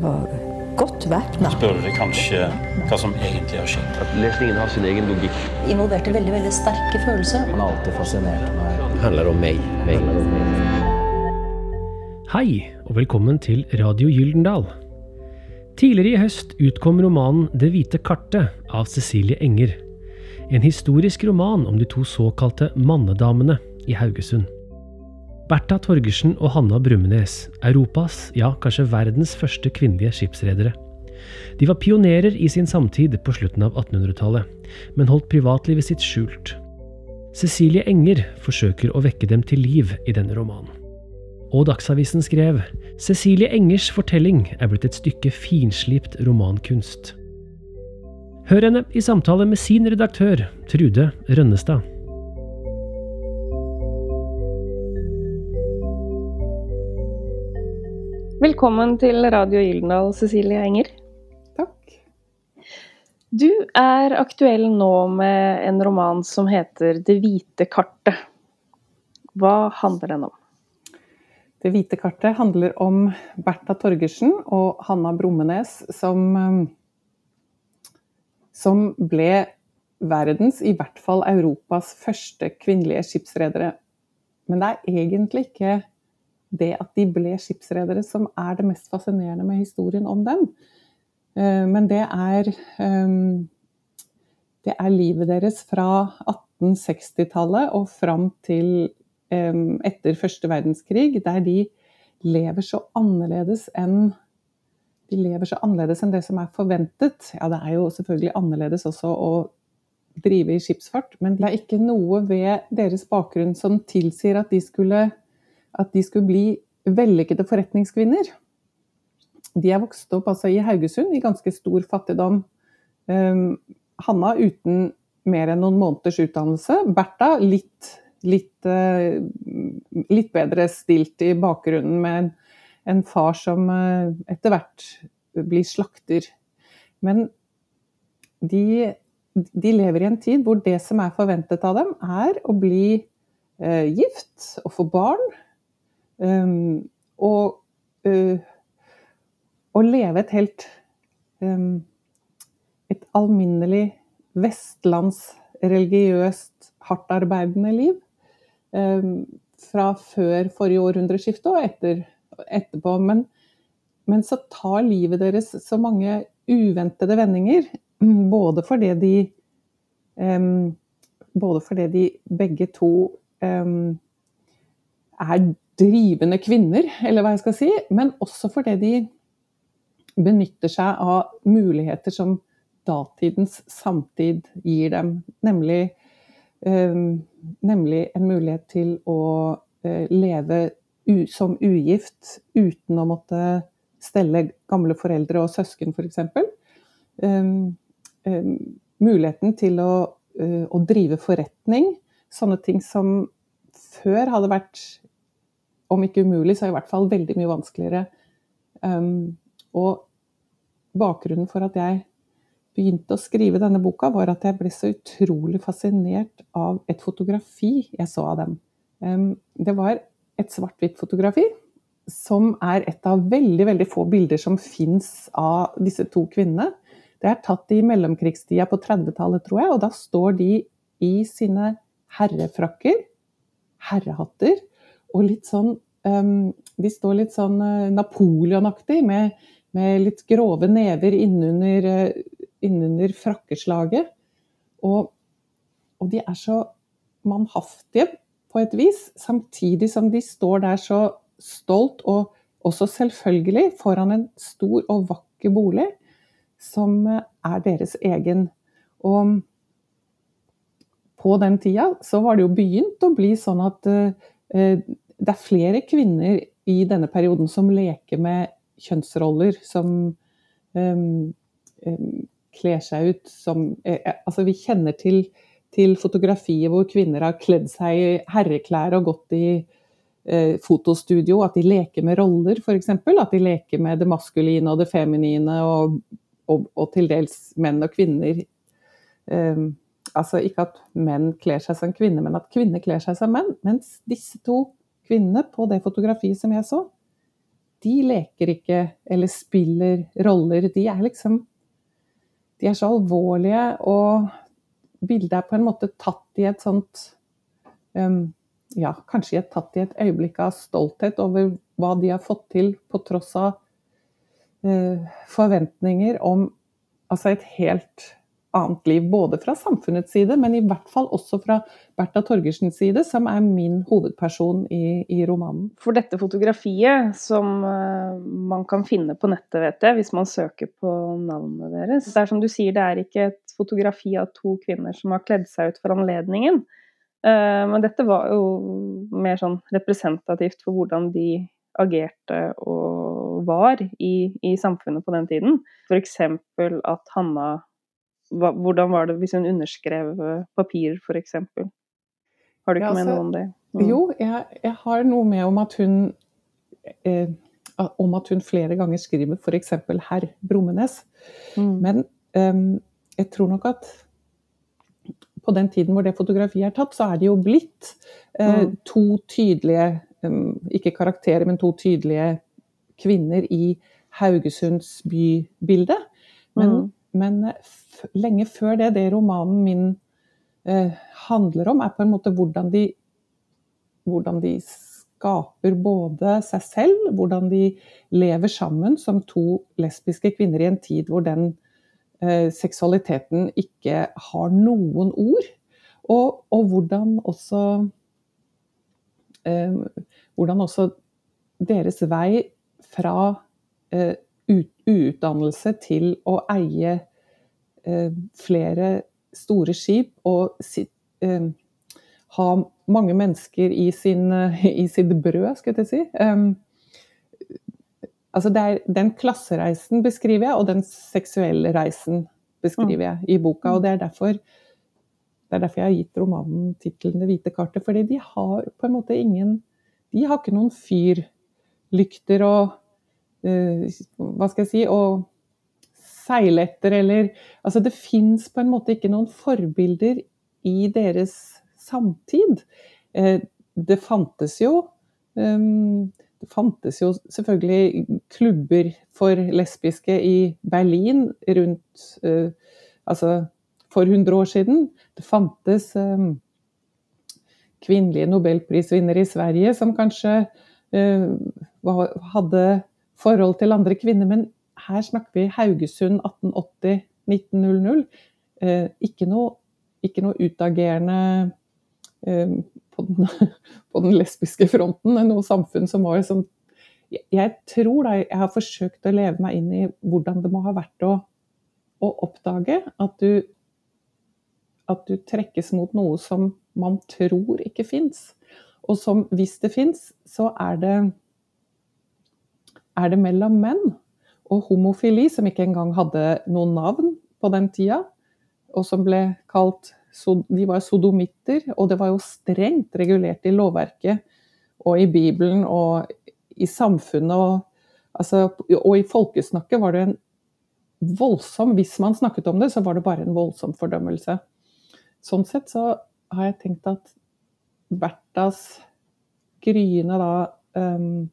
var godt væpna. spør dere kanskje hva som egentlig har skjedd. At lesningen har sin egen logikk. Involverte veldig veldig sterke følelser. Han har alltid fascinert meg. Det handler om meg. meg. Hei, og velkommen til Radio Gyldendal. Tidligere i høst utkom romanen Det hvite kartet av Cecilie Enger. En historisk roman om de to såkalte mannedamene i Haugesund. Bertha Torgersen og Hanna Brummenes, Europas, ja kanskje verdens første kvinnelige skipsredere. De var pionerer i sin samtid på slutten av 1800-tallet, men holdt privatlivet sitt skjult. Cecilie Enger forsøker å vekke dem til liv i denne romanen. Og Dagsavisen skrev Cecilie Engers fortelling er blitt et stykke finslipt romankunst. Hør henne i samtale med sin redaktør, Trude Rønnestad. Velkommen til Radio Gyldendal, Cecilie Enger. Takk. Du er aktuell nå med en roman som heter Det hvite kartet. Hva handler den om? Det hvite kartet handler om Bertha Torgersen og Hanna Brummenes som, eh, som ble verdens, i hvert fall Europas, første kvinnelige skipsredere. Men det er egentlig ikke det at de ble skipsredere som er det mest fascinerende med historien om dem. Eh, Men det er, eh, det er livet deres fra 1860-tallet og fram til eh, etter første verdenskrig, der de lever så annerledes enn de lever så annerledes enn det som er forventet. Ja, det er jo selvfølgelig annerledes også å drive i skipsfart, men det er ikke noe ved deres bakgrunn som tilsier at de skulle at de skulle bli vellykkede forretningskvinner. De er vokst opp altså, i Haugesund i ganske stor fattigdom. Um, Hanna uten mer enn noen måneders utdannelse. Bertha litt, litt, uh, litt bedre stilt i bakgrunnen med en, far som uh, etter hvert blir slakter. Men de, de lever i en tid hvor det som er forventet av dem, er å bli uh, gift og få barn. Um, og uh, å leve et helt um, Et alminnelig vestlandsreligiøst, hardtarbeidende liv. Um, fra før forrige århundreskifte og etter, etterpå. Men, men, så tar livet deres så mange uventede vendinger. Både fordi de Både fordi de begge to er drivende kvinner, eller hva jeg skal si, men også fordi de benytter seg av muligheter som datidens samtid gir dem. Nemlig, eh, nemlig en mulighet til å eh, leve u, som ugift uten å måtte stelle gamle foreldre og søsken, f.eks. Eh, um, muligheten til å, uh, å drive forretning. Sånne ting som før hadde vært om ikke umulig, så i hvert fall veldig mye vanskeligere. Um, og bakgrunnen for at jeg begynte å skrive denne boka, var at jeg ble så utrolig fascinert av et fotografi jeg så av dem. Um, det var et svart-hvitt fotografi som er et av veldig veldig få bilder som fins av disse to kvinnene. Det er tatt i mellomkrigstida på 30-tallet, tror jeg, og da står de i sine herrefrakker, herrehatter, og litt sånn um, De står litt sånn uh, Napoleon-aktig, med, med, litt grove never innunder, uh, innunder frakkeslaget. Og, og, de er så mannhaftige på et vis, samtidig som de står der så stolt og også selvfølgelig foran en stor og vakker bolig som uh, er deres egen. Og på den tida så var det jo begynt å bli sånn at det er flere kvinner i denne perioden som leker med kjønnsroller, som um, um, kler seg ut som eh, eh, Altså, vi kjenner til, til fotografier hvor kvinner har kledd seg i herreklær og gått i eh, fotostudio, at de leker med roller, f.eks. At de leker med det maskuline og det feminine, og, og, og til dels menn og kvinner. Um, altså ikke at menn kler seg som kvinner, men at kvinner kler seg som menn. Mens disse to kvinne på det fotografiet som jeg så, de leker ikke eller spiller roller. De er liksom De er så alvorlige, og bildet er på en måte tatt i et sånt um, Ja, kanskje tatt i et øyeblikk av stolthet over hva de har fått til, på tross av uh, forventninger om altså et helt annet liv. Både fra samfunnets side, men i hvert fall også fra Bertha Torgersens side, som er min hovedperson i, i romanen. For dette fotografiet, som uh, man kan finne på nettet, vet jeg, hvis man søker på navnet deres Det er som du sier, det er ikke et fotografi av to kvinner som har kledd seg ut for anledningen. Uh, men dette var jo mer sånn representativt for hvordan de agerte og var i, i samfunnet på den tiden. F.eks. at Hanna hvordan var det hvis hun underskrev eh, papir, f.eks.? Har du ikke ja, med altså, noe om det? Mm. Jo, jeg, jeg, har noe med om at hun eh, om at hun flere ganger skriver f.eks. 'herr Brummenes'. Mm. Men eh, jeg tror nok at på den tiden hvor det fotografiet er tatt, så er det jo blitt eh, mm. to tydelige um, Ikke karakterer, men to tydelige kvinner i Haugesunds bybilde. Men, mm. men lenge før det, det romanen min eh, handler om, er på en måte hvordan de, hvordan de skaper både seg selv, hvordan de lever sammen som to lesbiske kvinner i en tid hvor den eh, seksualiteten ikke har noen ord. Og, og hvordan også eh, Hvordan også deres vei fra eh, uutdannelse til å eie flere store skip og eh, ha mange mennesker i, sin, eh, i sitt brød, skulle jeg si. altså er, den klassereisen beskriver jeg, og den seksuelle reisen beskriver jeg i boka. og Det er derfor, det er derfor jeg har gitt romanen tittelen 'Det hvite kartet'. fordi de har på en måte ingen De har ikke noen fyrlykter og uh, Hva skal jeg si? og seile etter, eller Altså, det fins på en måte ikke noen forbilder i deres samtid. Eh, det fantes jo um, det fantes jo selvfølgelig klubber for lesbiske i Berlin rundt uh, Altså for 100 år siden. Det fantes um, kvinnelige nobelprisvinnere i Sverige som kanskje uh, hadde forhold til andre kvinner, men her snakker vi Haugesund 1880-1900. Eh, ikke, noe, ikke noe utagerende eh, på, den, på, den, lesbiske fronten. Noe samfunn som var som jeg, jeg tror da jeg har forsøkt å leve meg inn i hvordan det må ha vært å, å oppdage at du, at du trekkes mot noe som man tror ikke fins. Og som, hvis det fins, så er det, er det mellom menn og homofili, som ikke engang hadde noen navn på den tida, og som ble kalt De var sodomitter, og det var jo strengt regulert i lovverket og i Bibelen og i samfunnet. Og, altså, og i folkesnakket var det en voldsom Hvis man snakket om det, så var det bare en voldsom fordømmelse. Sånn sett så har jeg tenkt at Berthas gryende da um,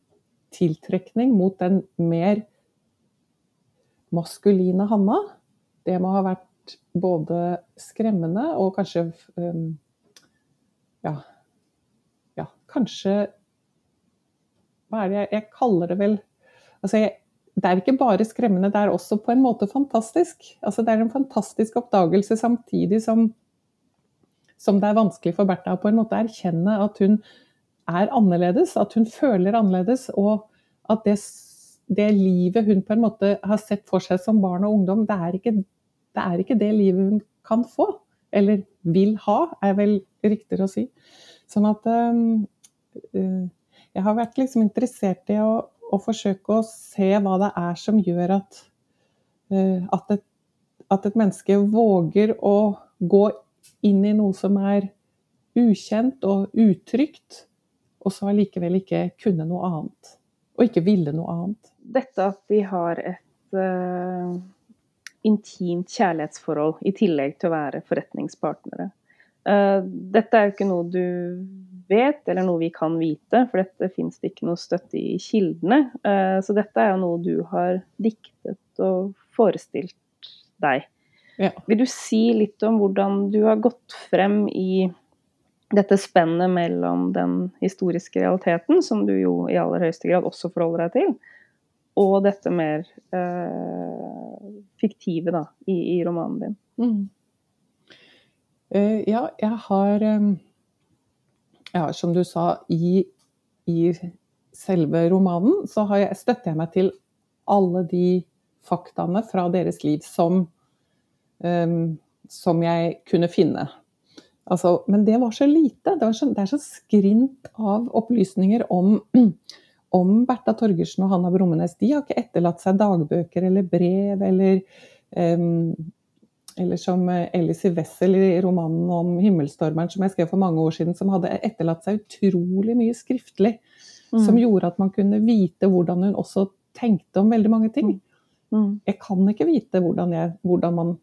tiltrekning mot den mer maskuline Hanna, det må ha vært både skremmende og kanskje um, ja, ja, kanskje Hva er det jeg, jeg kaller det vel altså jeg, Det er ikke bare skremmende, det er også på en måte fantastisk. Altså det er en fantastisk oppdagelse samtidig som, som det er vanskelig for Bertha å på en måte erkjenne at hun er annerledes, at hun føler annerledes, og at det det livet hun på en måte har sett for seg som barn og ungdom, det er ikke det, er ikke det livet hun kan få. Eller vil ha, er vel riktigere å si. Sånn at um, Jeg har vært liksom interessert i å, å, forsøke å se hva det er som gjør at, uh, at, et, at et menneske våger å gå inn i noe som er ukjent og utrygt, og så allikevel ikke kunne noe annet. Og ikke ville noe annet dette at de har et uh, intimt kjærlighetsforhold i tillegg til å være forretningspartnere. Uh, dette er jo ikke noe du vet, eller noe vi kan vite, for dette fins det ikke noe støtte i kildene. Uh, så dette er jo noe du har diktet og forestilt deg. Ja. Vil du si litt om hvordan du har gått frem i dette spennet mellom den historiske realiteten, som du jo i aller høyeste grad også forholder deg til, og dette mer eh, fiktive da, i, i romanen din? Mm. Uh, ja, jeg har eh, Ja, som du sa, i, i selve romanen så jeg, støtter jeg meg til alle de faktaene fra deres liv som, um, som jeg kunne finne. Altså, men det var så lite. Det, så, det er så skrint av opplysninger om, om Bertha Torgersen og Hanna Brummenes. De har ikke etterlatt seg dagbøker eller brev eller um, eller som Elise Wessel i romanen om 'Himmelstormeren', som jeg skrev for mange år siden, som hadde etterlatt seg utrolig mye skriftlig. Mm. Som gjorde at man kunne vite hvordan hun også tenkte om veldig mange ting. Mm. Jeg kan ikke vite hvordan, jeg, hvordan, man,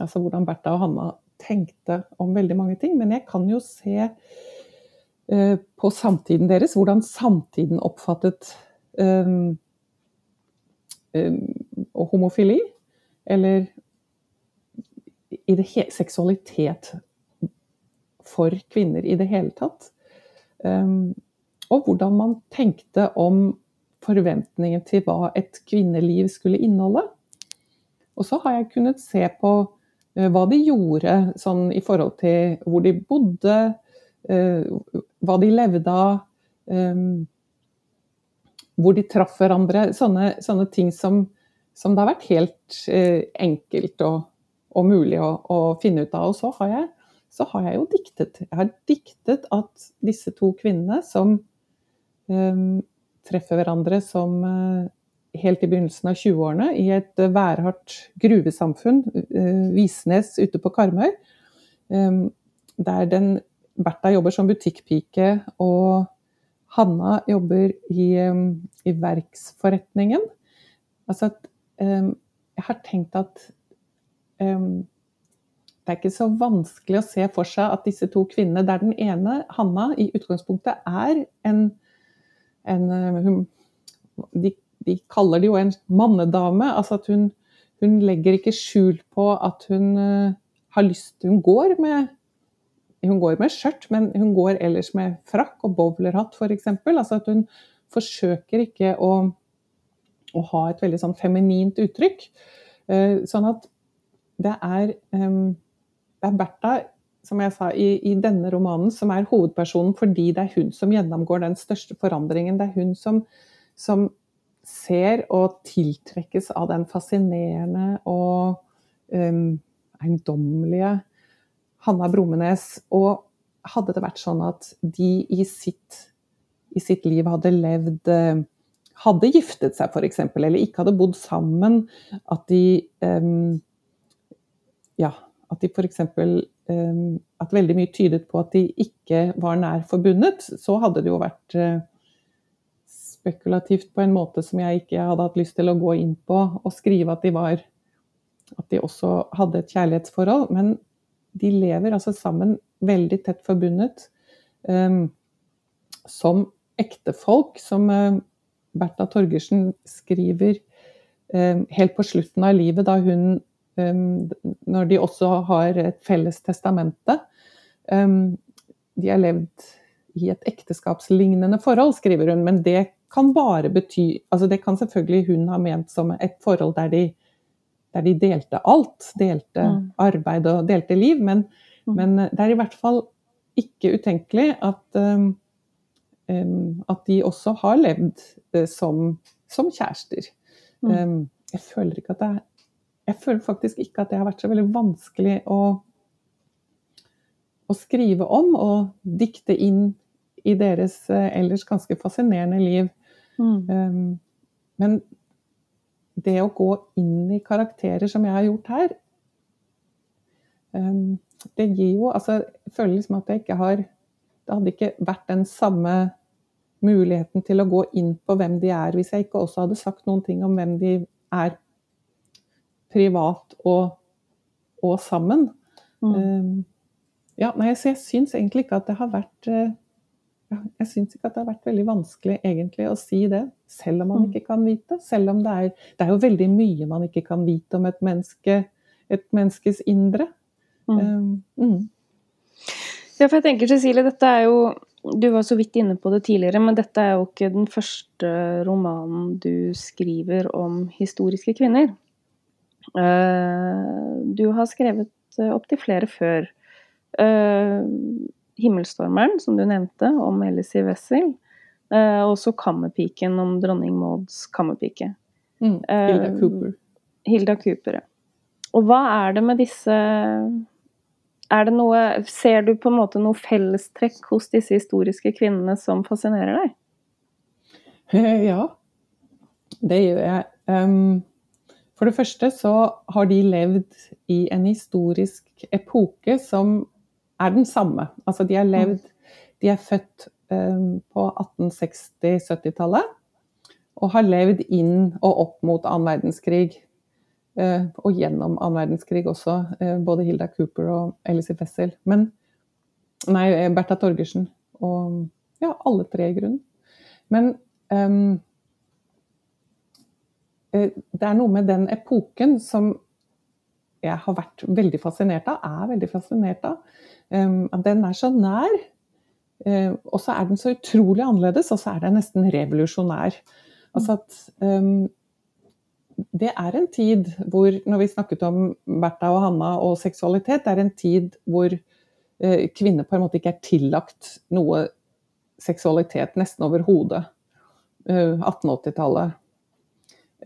altså hvordan Bertha og Hanna tenkte om veldig mange ting, men jeg kan jo se på samtiden deres, hvordan samtiden oppfattet um, um, homofili, eller i det he seksualitet for kvinner i det hele tatt. Um, og hvordan man tenkte om forventningen til hva et kvinneliv skulle inneholde. Og så har jeg kunnet se på hva de gjorde sånn i forhold til hvor de bodde, hva de levde av, um, hvor de traff hverandre. Sånne, sånne ting som, som, det har vært helt uh, enkelt og, og mulig å, å, finne ut av. Og så har, jeg, så har jeg jo diktet. Jeg har diktet at disse to kvinnene som um, treffer hverandre som uh, helt i begynnelsen av 20-årene i et uh, værhardt gruvesamfunn, uh, Visnes ute på Karmøy, um, der den Bertha jobber som butikkpike, og Hanna jobber i, um, i verksforretningen. Altså at um, jeg har tenkt at um, det er ikke så vanskelig å se for seg at disse to kvinnene, der den ene, Hanna, i utgangspunktet er en, en hun, de, de, kaller det jo en mannedame. Altså at hun, hun legger ikke skjul på at hun uh, har lyst Hun går med hun går med skjørt, men hun går ellers med frakk og bowlerhatt f.eks. Altså at hun forsøker ikke å, å ha et veldig sånn feminint uttrykk. Uh, sånn at det er, det er Bertha, som jeg sa, i, i, denne romanen som er hovedpersonen fordi det er hun som gjennomgår den største forandringen. Det er hun som, som ser og tiltrekkes av den fascinerende og um, eiendommelige Hanna Brummenes. Og hadde det vært sånn at de i sitt, i sitt liv hadde levd hadde giftet seg f.eks., eller ikke hadde bodd sammen, at de um, ja, at de f.eks. Um, at veldig mye tydet på at de ikke var nær forbundet, så hadde det jo vært spekulativt på en måte som jeg ikke hadde hatt lyst til å gå inn på og skrive at de var At de også hadde et kjærlighetsforhold. Men de lever altså sammen veldig tett forbundet um, som ektefolk, som uh, Bertha Torgersen skriver um, helt på slutten av livet, da hun når de også har et felles testamente. De har levd i et ekteskapslignende forhold, skriver hun, men det kan bare bety altså Det kan selvfølgelig hun ha ment som et forhold der de, der de delte alt. Delte mm. arbeid og delte liv. Men, mm. men, det er i hvert fall ikke utenkelig at, um, at de også har levd uh, som, som kjærester. Um, jeg føler ikke at det er jeg føler faktisk ikke at det har vært så veldig vanskelig å, å skrive om og dikte inn i deres eh, ellers ganske fascinerende liv. Mm. Um, men det å gå inn i karakterer som jeg har gjort her, um, det gir jo Altså, jeg føler liksom at jeg ikke har Det hadde ikke vært den samme muligheten til å gå inn på hvem de er, hvis jeg ikke også hadde sagt noen ting om hvem de er privat og, og sammen. Mm. Um, ja, nei, så jeg syns egentlig ikke at det har vært ja, jeg syns ikke at det har vært veldig vanskelig egentlig å si det, selv om man Mm. ikke kan vite. Selv om det er, det er jo veldig mye man ikke kan vite om et menneske, et menneskes indre. Mm. Um, mm. Ja, for jeg tenker Cecilie, dette er jo Du var så vidt inne på det tidligere, men dette er jo ikke den første romanen du skriver om historiske kvinner. Eh, Du har skrevet opptil flere før. Eh, 'Himmelstormeren', som du nevnte, om Elsie Wessel. Eh, og så 'Kammerpiken', om dronning Mauds kammerpike. Mm. Hilda Eh, Cooper. Hilda Cooper, ja. Og hva er det med disse er det noe, Ser du på en måte noe fellestrekk hos disse historiske kvinnene som fascinerer deg? Ja, det gjør jeg. For det første så har de levd i en historisk epoke som er den samme. Altså de har levd De er født um, på 1860-70-tallet og har levd inn og opp mot annen verdenskrig. Uh, og gjennom annen verdenskrig også, uh, både Hilda Cooper og Elise Wessel. Men Nei, Bertha Torgersen. Og ja, alle tre i grunnen. Men eh, det er noe med den epoken som jeg har vært veldig fascinert av, er veldig fascinert av. Ehm, at den er så nær, eh, og så er den så utrolig annerledes, og så er den nesten revolusjonær. Altså at ehm, det er en tid hvor, når vi snakket om Bertha og Hanna og seksualitet, det er en tid hvor eh, kvinner på en måte ikke er tillagt noe seksualitet nesten overhodet. Eh, 1880-tallet.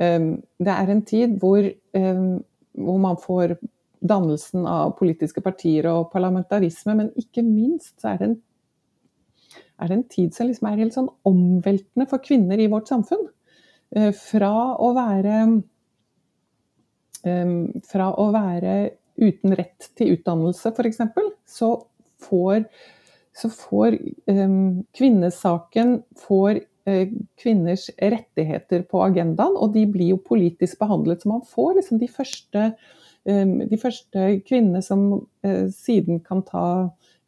Um, det er en tid hvor, um, hvor man får dannelsen av politiske partier og parlamentarisme, men ikke minst så er det en, er det en tid som liksom er helt sånn omveltende for kvinner i vårt samfunn. Eh, fra å være um, Fra å være uten rett til utdannelse, f.eks., så får, så får um, kvinnesaken får eh, kvinners rettigheter på agendaen, og de blir jo politisk behandlet. Så man får liksom de første, um, de første kvinnene som eh, siden kan ta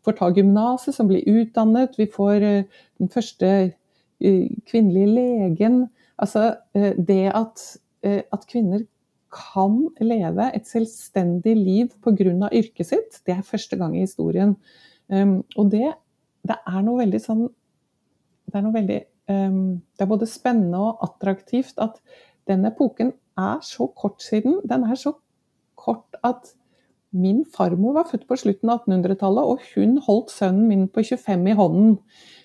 får ta gymnaset, som blir utdannet. Vi får eh, den første eh, kvinnelige legen. Altså eh, det at, eh, at kvinner kan leve et selvstendig liv pga. yrket sitt, det er første gang i historien. Um, og det, det er noe veldig sånn Det er noe veldig Det er både spennende og attraktivt at den epoken er så kort siden. Den er så kort at min farmor var født på slutten av 1800-tallet, og hun holdt sønnen min på 25 i hånden.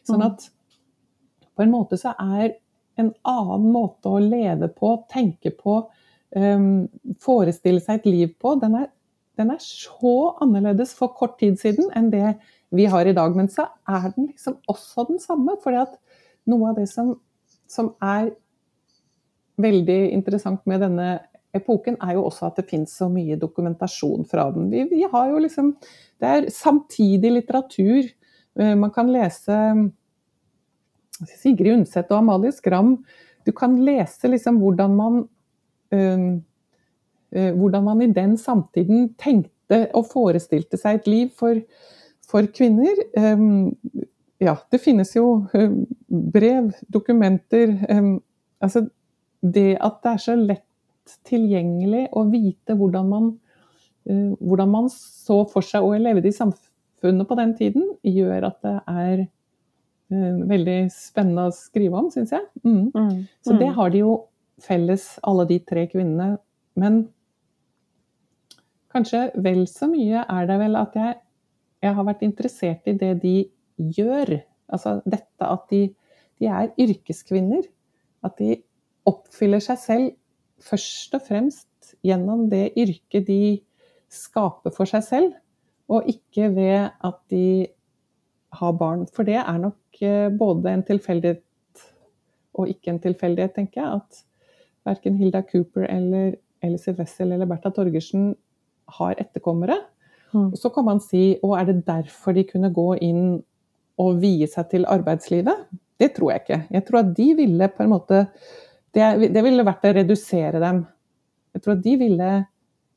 Sånn at på en måte så er en annen måte å leve på, tenke på, um, forestille seg et liv på, den er, den er, så annerledes for kort tid siden enn det vi har i dag. Men så er den liksom også den samme. fordi at noe av det som, som er veldig interessant med denne epoken, er jo også at det finnes så mye dokumentasjon fra den. Vi, vi har jo liksom Det er samtidig litteratur. Man kan lese Sigrid Undset og Amalie Skram. Du kan lese liksom hvordan man øh, hvordan man i den samtiden tenkte og forestilte seg et liv for, for kvinner. Ja, det finnes jo um, brev, dokumenter um, Altså det at det er så lett tilgjengelig å vite hvordan man, uh, hvordan man så for seg og levde i samfunnet på den tiden, gjør at det er uh, veldig spennende å skrive om, syns jeg. Mm. Mm. Så det har de jo felles, alle de tre kvinnene. Men kanskje vel så mye er det vel at jeg, jeg har vært interessert i det de gjør. Altså dette at de, de er yrkeskvinner. At de oppfyller seg selv først og fremst gjennom det yrket de skaper for seg selv, og ikke ved at de har barn. For det er nok eh, både en tilfeldighet og ikke en tilfeldighet, tenker jeg. At verken Hilda Cooper eller Elisabeth Wessel eller Bertha Torgersen har etterkommere. Mm. Så kan man si å, er det derfor de kunne gå inn og vie seg til arbeidslivet? Det tror jeg ikke. Jeg tror at de ville på en måte Det, det ville vært å redusere dem. Jeg tror at de ville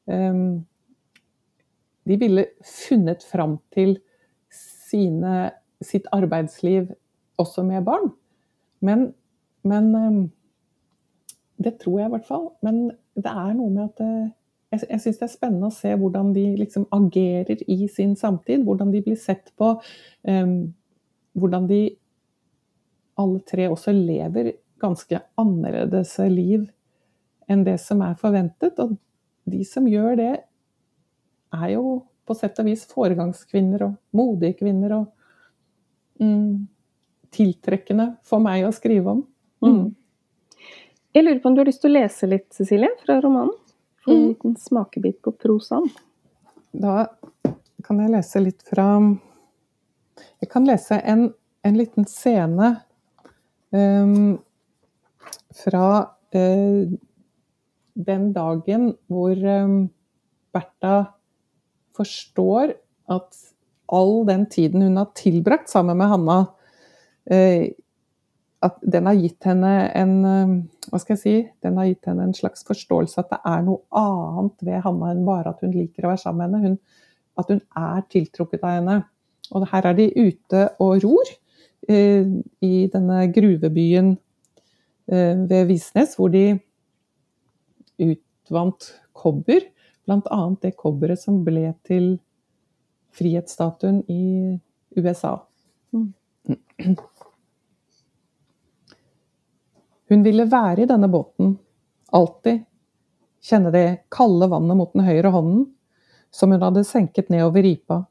um, De ville funnet fram til sine, sitt arbeidsliv også med barn. Men, men um, Det tror jeg i hvert fall. Men det er noe med at eh, jeg, jeg syns det er spennende å se hvordan de liksom agerer i sin samtid. Hvordan de blir sett på. Um, hvordan de alle tre også lever ganske annerledes liv enn det som er forventet. Og de som gjør det, er jo på sett og vis foregangskvinner og modige kvinner. Og mm, tiltrekkende for meg å skrive om. Mm. Jeg lurer på om du har lyst til å lese litt, Cecilie, fra romanen? Få en mm. liten smakebit på prosaen. Da kan jeg lese litt fra Jeg kan lese en, en liten scene um, fra uh, den dagen hvor um, Bertha forstår at all den tiden hun har tilbrakt sammen med Hanna, uh, at den har gitt henne en um, hva skal jeg si, den har gitt henne en slags forståelse at det er noe annet ved Hanna enn bare at hun liker å være sammen med henne. Hun, at hun er tiltrukket av henne. Og her er de ute og ror eh, i denne gruvebyen eh, ved Visnes, hvor de utvant kobber. Bl.a. det kobberet som ble til frihetsstatuen i USA. Mm. Hun ville være i denne båten, alltid. Kjenne det kalde vannet mot den høyre hånden, som hun hadde senket nedover ripa.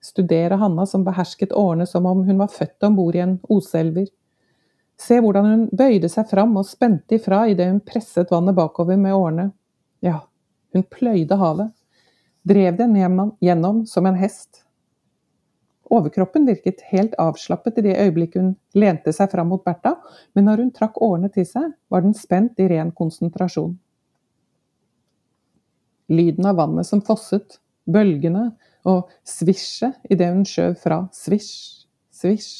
Studere Hanna som behersket årene som om hun var født om bord i en oselver. Se hvordan hun bøyde seg fram og spente ifra idet hun presset vannet bakover med årene. Ja, hun pløyde havet. Drev den gjennom som en hest. Overkroppen virket helt avslappet i det øyeblikket hun lente seg fram mot Bertha, men når hun trakk årene til seg, var den spent i ren konsentrasjon. Lyden av vannet som fosset, bølgene og svisje idet hun skjøv fra. Svisj, svisj,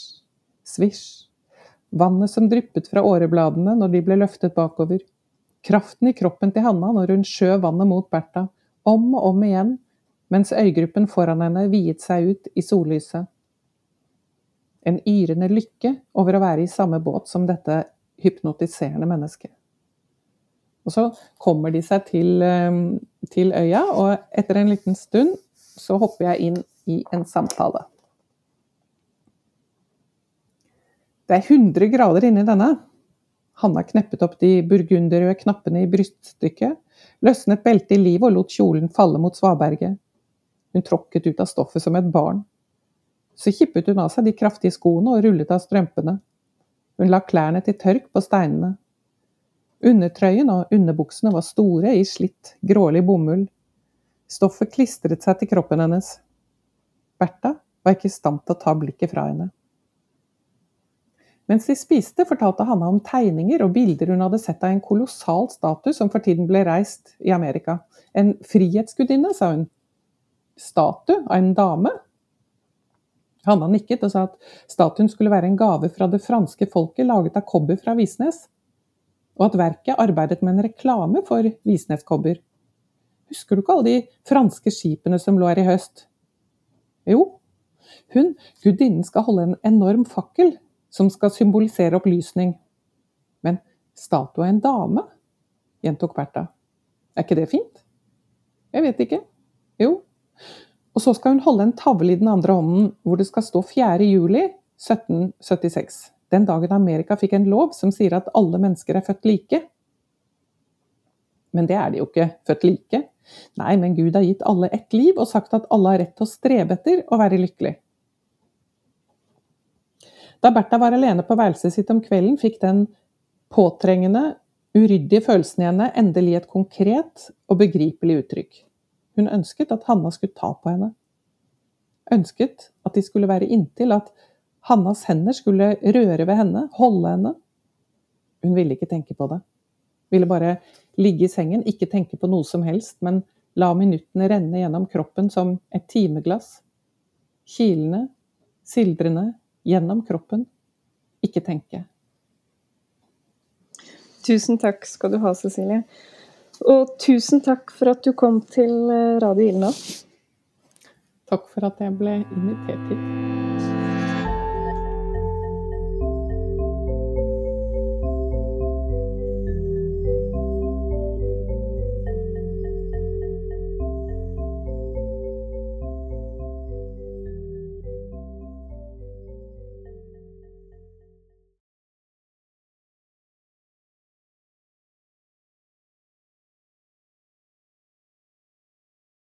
svisj. Vannet som dryppet fra årebladene når de ble løftet bakover. Kraften i kroppen til Hanna når hun skjøv vannet mot Bertha, om og om igjen, mens øygruppen foran henne viet seg ut i sollyset. En yrende lykke over å være i samme båt som dette hypnotiserende mennesket. Og så kommer de seg til, eh, til øya, og etter en liten stund så hopper jeg inn i en samtale. Det er 100 grader inni denne. Hanna kneppet opp de burgunderrøde knappene i bryststykket, løsnet beltet i livet og lot kjolen falle mot svaberget. Hun tråkket ut av stoffet som et barn. Så kippet hun av seg de kraftige skoene og rullet av strømpene. Hun la klærne til tørk på steinene. Undertrøyen og underbuksene var store i slitt, grålig bomull. Stoffet klistret seg til kroppen hennes. Bertha var ikke i stand til å ta blikket fra henne. Mens de spiste, fortalte Hanna om tegninger og bilder hun hadde sett av en kolossal status som for tiden ble reist i Amerika. En frihetsgudinne, sa hun. Statue av en dame? Hanna nikket og sa at statuen skulle være en gave fra det franske folket laget av kobber fra Visnes, og at verket arbeidet med en reklame for Visnes-kobber. Husker du ikke alle de franske skipene som lå her i høst? Jo, hun, gudinnen, skal holde en enorm fakkel som skal symbolisere opplysning. Men statue av en dame? gjentok Bertha. Er ikke det fint? Jeg vet ikke. Jo. Og så skal hun holde en tavle i den andre hånden hvor det skal stå 4. juli 1776. Den dagen Amerika fikk en lov som sier at alle mennesker er født like. Men det er de jo ikke, født like. Nei, men Gud har gitt alle ett liv og sagt at alle har rett til å strebe etter å være lykkelig. Da Bertha var alene på værelset sitt om kvelden, fikk den påtrengende, uryddige følelsen i henne endelig et konkret og begripelig uttrykk. Hun ønsket at Hanna skulle ta på henne. Ønsket at de skulle være inntil, at Hannas hender skulle røre ved henne, holde henne. Hun ville ikke tenke på det. Ville bare ligge i sengen, ikke tenke på noe som helst, men la minuttene renne gjennom kroppen som et timeglass. Kilende, sildrende, gjennom kroppen. Ikke tenke. Tusen takk skal du ha, Cecilie. Og tusen takk for at du kom til eh, Radio Ilna. Takk for at jeg ble invitert hit.